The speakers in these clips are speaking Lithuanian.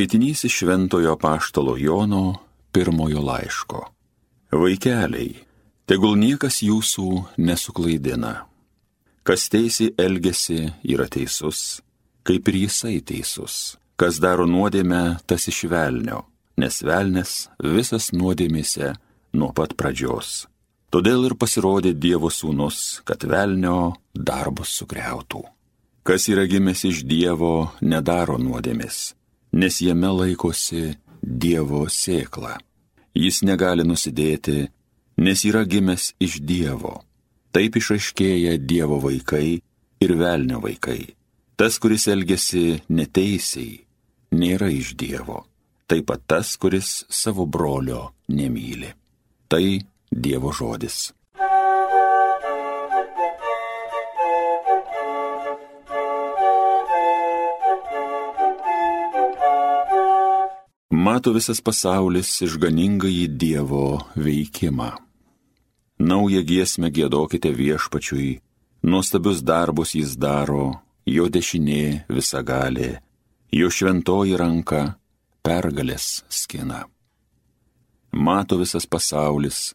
Skaitinys iš Šventojo Paštalo Jono pirmojo laiško. Vaikeliai, tegul niekas jūsų nesuklaidina. Kas teisiai elgesi yra teisus, kaip ir jisai teisus. Kas daro nuodėmę, tas iš velnio, nes velnes visas nuodėmėse nuo pat pradžios. Todėl ir pasirodė Dievo sūnus, kad velnio darbus sugriautų. Kas yra gimęs iš Dievo, nedaro nuodėmės nes jame laikosi Dievo sėkla. Jis negali nusidėti, nes yra gimęs iš Dievo. Taip išaiškėja Dievo vaikai ir velnio vaikai. Tas, kuris elgesi neteisiai, nėra iš Dievo. Taip pat tas, kuris savo brolio nemyli. Tai Dievo žodis. Mato visas pasaulis išganingąjį Dievo veikimą. Naują giesmę gėdokite viešpačiui, nuostabius darbus jis daro, jo dešinė visagalė, jo šventoji ranka pergalės skina. Mato visas pasaulis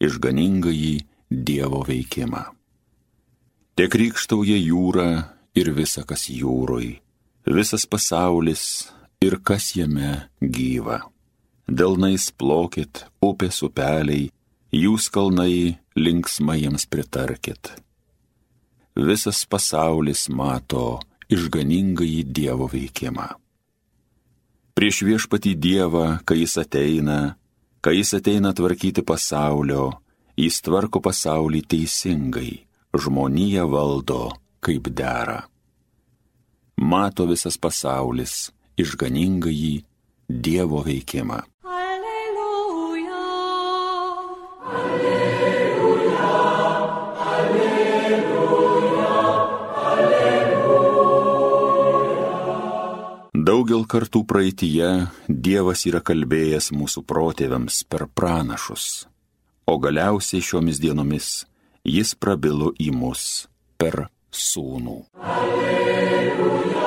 išganingąjį Dievo veikimą. Te krikštauja jūra ir visa kas jūroj, visas pasaulis ir kas jame gyva. Delnais plokit, upės upeliai, jūs kalnai linksmai jiems pritarkit. Visas pasaulis mato išganingąjį Dievo veikimą. Prieš viešpatį Dievą, kai jis ateina, kai jis ateina tvarkyti pasaulio, jis tvarko pasaulį teisingai, žmonija valdo kaip dera. Mato visas pasaulis išganingąjį Dievo veikimą. Alleluja, alleluja, alleluja. Daugel kartų praeitie Dievas yra kalbėjęs mūsų protėviams per pranašus, o galiausiai šiomis dienomis Jis prabilo į mus per sūnų. Alleluja.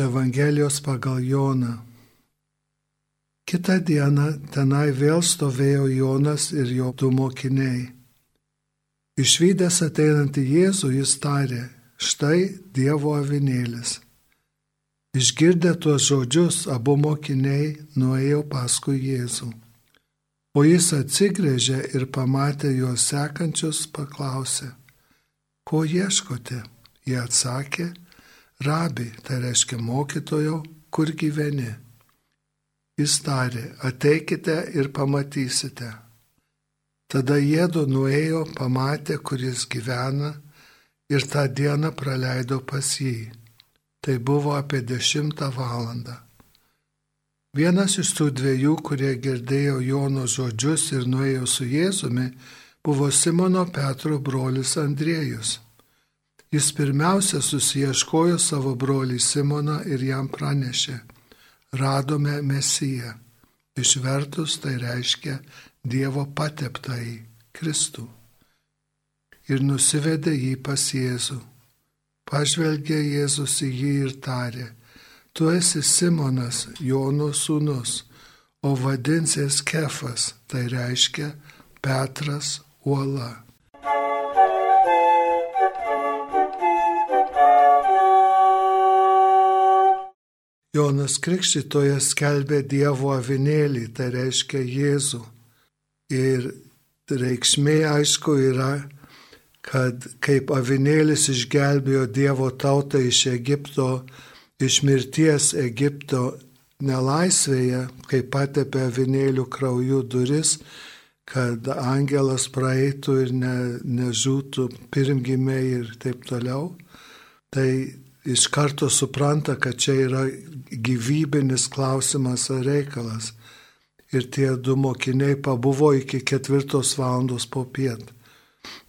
Evangelijos pagal Joną. Kita diena tenai vėl stovėjo Jonas ir jo du mokiniai. Išvykęs ateinantį Jėzų jis tarė, štai Dievo avinėlis. Išgirdę tuos žodžius, abu mokiniai nuėjo paskui Jėzų. O jis atsigrėžė ir pamatė juos sekančius, paklausė, ko ieškote? Jie atsakė, Rabi, tai reiškia mokytojo, kur gyveni. Jis tarė, ateikite ir pamatysite. Tada jėdu nuėjo, pamatė, kur jis gyvena ir tą dieną praleido pas jį. Tai buvo apie dešimtą valandą. Vienas iš tų dviejų, kurie girdėjo Jono žodžius ir nuėjo su Jėzumi, buvo Simono Petro brolis Andriejus. Jis pirmiausia susieškojo savo brolį Simoną ir jam pranešė, radome Mesiją. Išvertus tai reiškia Dievo pateptąjį Kristų. Ir nusivedė jį pas Jėzų. Pažvelgė Jėzus į jį ir tarė, tu esi Simonas, Jono sūnus, o vadinsies Kefas, tai reiškia Petras uola. Jonas Krikščitojas skelbė Dievo avinėlį, tai reiškia Jėzų. Ir reikšmė aišku yra, kad kaip avinėlis išgelbėjo Dievo tautą iš Egipto, iš mirties Egipto nelaisvėje, kai patepė avinėlių krauju duris, kad angelas praeitų ir ne, nežūtų pirmgimiai ir taip toliau. Tai iš karto supranta, kad čia yra gyvybinis klausimas ar reikalas. Ir tie du mokiniai pabuvo iki ketvirtos valandos po piet,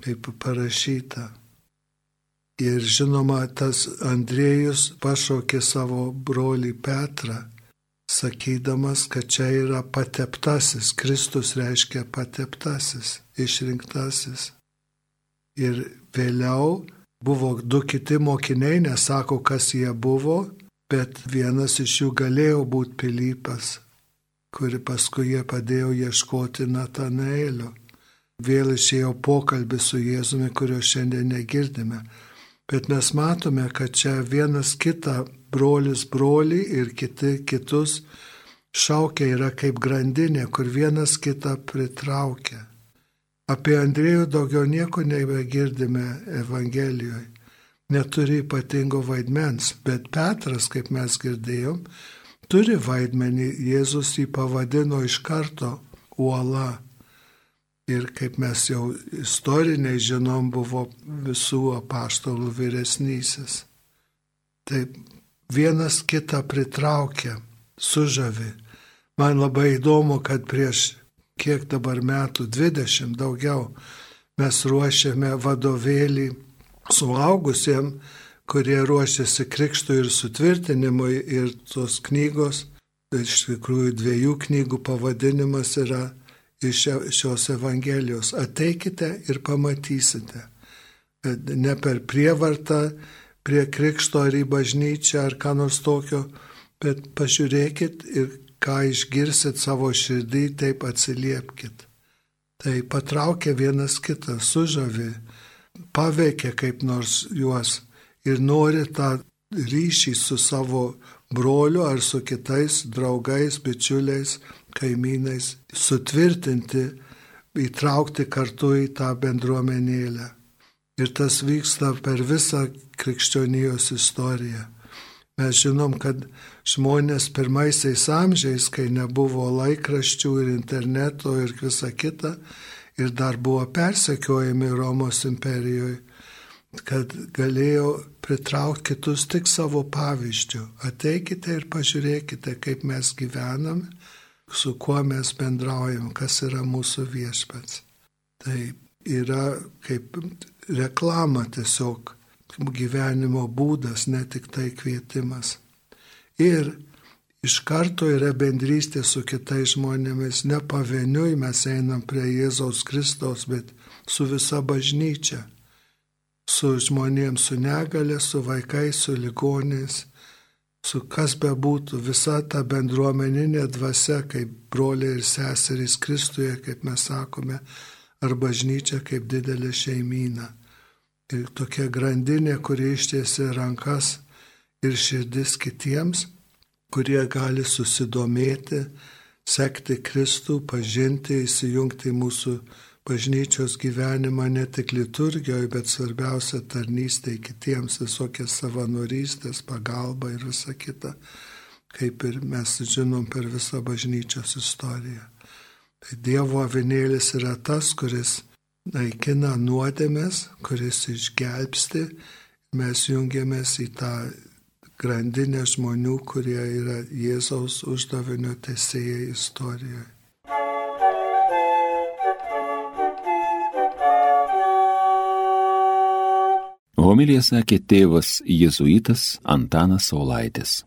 kaip parašyta. Ir žinoma, tas Andriejus pašaukė savo brolį Petrą, sakydamas, kad čia yra pateptasis, Kristus reiškia pateptasis, išrinktasis. Ir vėliau buvo du kiti mokiniai, nesako, kas jie buvo, bet vienas iš jų galėjo būti Pilypas, kuri paskui jie padėjo ieškoti Natanaelio. Vėl išėjo pokalbis su Jėzumi, kurio šiandien negirdime. Bet mes matome, kad čia vienas kitą brolis brolį ir kiti kitus šaukia yra kaip grandinė, kur vienas kitą pritraukia. Apie Andrėjų daugiau nieko nebegirdime Evangelijoje. Neturi ypatingo vaidmens, bet Petras, kaip mes girdėjom, turi vaidmenį, Jėzus jį pavadino iš karto uola. Ir kaip mes jau istoriniai žinom, buvo visų apaštalų vyresnysis. Taip vienas kitą pritraukia, sužavi. Man labai įdomu, kad prieš kiek dabar metų, 20 daugiau, mes ruošiame vadovėlį suaugusiem, kurie ruošiasi krikštui ir sutvirtinimui ir tos knygos, iš tikrųjų dviejų knygų pavadinimas yra iš šios Evangelijos. Ateikite ir pamatysite. Ne per prievartą prie krikšto ar į bažnyčią ar ką nors tokio, bet pažiūrėkit ir ką išgirsit savo širdį, taip atsiliepkite. Tai patraukia vienas kitą, sužavi, paveikia kaip nors juos ir nori tą ryšį su savo broliu ar su kitais draugais, bičiuliais, kaimynais sutvirtinti, įtraukti kartu į tą bendruomenėlę. Ir tas vyksta per visą krikščionijos istoriją. Mes žinom, kad žmonės pirmaisiais amžiais, kai nebuvo laikraščių ir interneto ir visa kita, ir dar buvo persekiojami Romos imperijoje, kad galėjo pritraukti kitus tik savo pavyzdžių. Ateikite ir pažiūrėkite, kaip mes gyvename, su kuo mes bendraujam, kas yra mūsų viešpats. Tai yra kaip reklama tiesiog gyvenimo būdas, ne tik tai kvietimas. Ir iš karto yra bendrystė su kitais žmonėmis, ne pavieniui mes einam prie Jėzaus Kristaus, bet su visa bažnyčia, su žmonėms su negale, su vaikais, su ligonės, su kas bebūtų, visa ta bendruomeninė dvasia, kaip broliai ir seserys Kristuje, kaip mes sakome, ar bažnyčia kaip didelė šeimyna ir tokia grandinė, kuri ištiesi rankas ir širdis kitiems, kurie gali susidomėti, sekti Kristų, pažinti, įsijungti į mūsų bažnyčios gyvenimą ne tik liturgijoje, bet svarbiausia tarnystė kitiems, visokias savanorystės, pagalba ir visa kita, kaip ir mes žinom per visą bažnyčios istoriją. Tai Dievo avinėlis yra tas, kuris naikina nuodėmės, kuris išgelbsti, mes jungiamės į tą grandinę žmonių, kurie yra Jėzaus uždavinio tesėjai istorijoje. Homilija sakė tėvas jėzuitas Antanas Saulaitis.